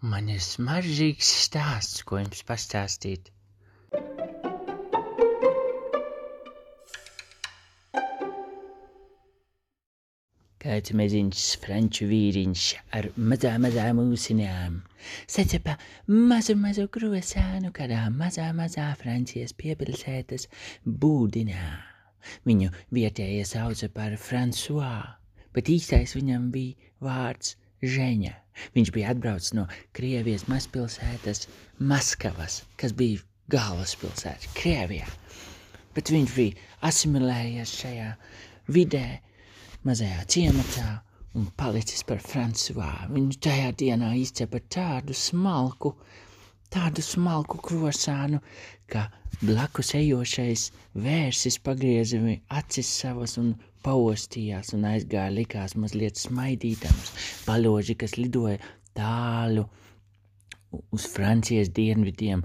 Man ir smaržīgs stāsts, ko jums pastāstīt. Kāds maziņš franču vīriņš ar mazām, mazām ūsinām sacepa mazu, mazu krosānu kādā mazā, mazā Francijas piepilsētas būdinā. Viņu vietējie sauca par François, bet īstais viņam bija vārds Ženja. Viņš bija atbraucis no Krievijas mazpilsētas Maskavas, kas bija galvaspilsēta Krievijā. Bet viņš bija asimilējies šajā vidē, mazajā ciematā un palicis par Francijā. Viņš tajā dienā izcepa tādu smalku, tādu smalku krosānu, ka blakus ejošais vērsis pagrieza acis savas un paostījās un aizgāja likās mazliet smaidītams. Paloži, kas lidoja tālu uz Francijas dienvidiem,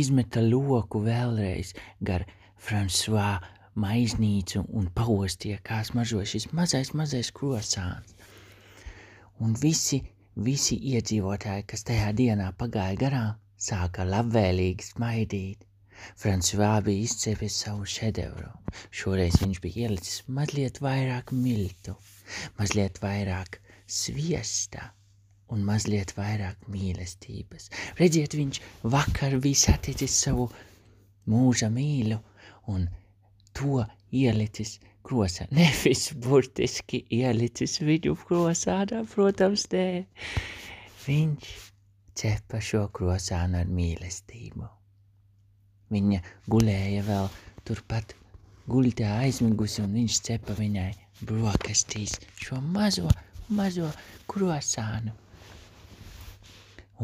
izmeta loku vēlreiz gar Frančiskā maiznīcu un paostīja, kā smaržo šis mazais, mazais krosāns. Un visi, visi iedzīvotāji, kas tajā dienā pagāja garām, sāka labvēlīgi smaidīt. Frančiskā bija izcepies savu šedevru. Šoreiz viņš bija ielicis mazliet vairāk miltu, mazliet vairāk sviesta un mazliet vairāk mīlestības. Redziet, viņš vakar bija saticis savu mūža mīlu un to ielicis krosā. Nevis burtiski ielicis viņu krosānā, protams, nē. Viņš cepa šo krosānu ar mīlestību. Viņa gulēja vēl turpat guļtā aizmigusi, un viņš cepa viņai brokastīs šo mazo, mazo krosānu.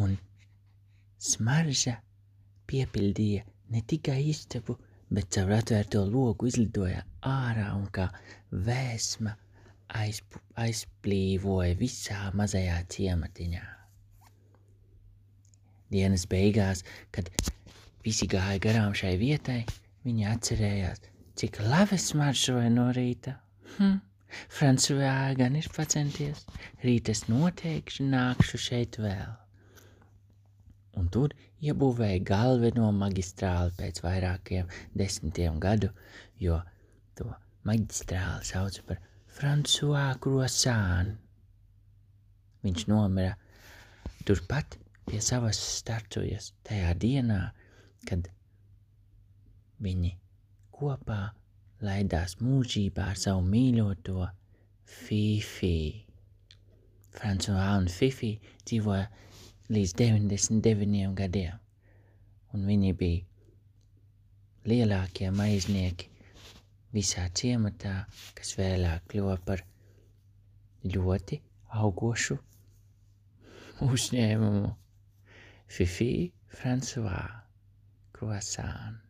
Un smarža piepildīja ne tikai istabu, bet caur atvērto logu izlidoja ārā un kā vēsma aizp aizplīvoja visā mazajā ciematiņā. Dienas beigās, kad visi gāja garām šai vietai, viņi atcerējās, cik labi smaržoja no rīta. Hm, Francijā gan ir pacenties, rīt es noteikti nākšu šeit vēl. Un tur iebūvēja galveno magistrāli pēc vairākiem desmitiem gadu, jo to magistrāli sauca par Fransuā Krosānu. Viņš nomira turpat pie savas statujas tajā dienā, kad viņi kopā laidās mūžībā ar savu mīļoto Fifi. Fransuā un Fifi dzīvoja līdz 99 gadiem, un viņi bija lielākie maiznieki visā ciematā, kas vēlāk kļuva par ļoti augošu uzņēmumu Fifi François Croissant.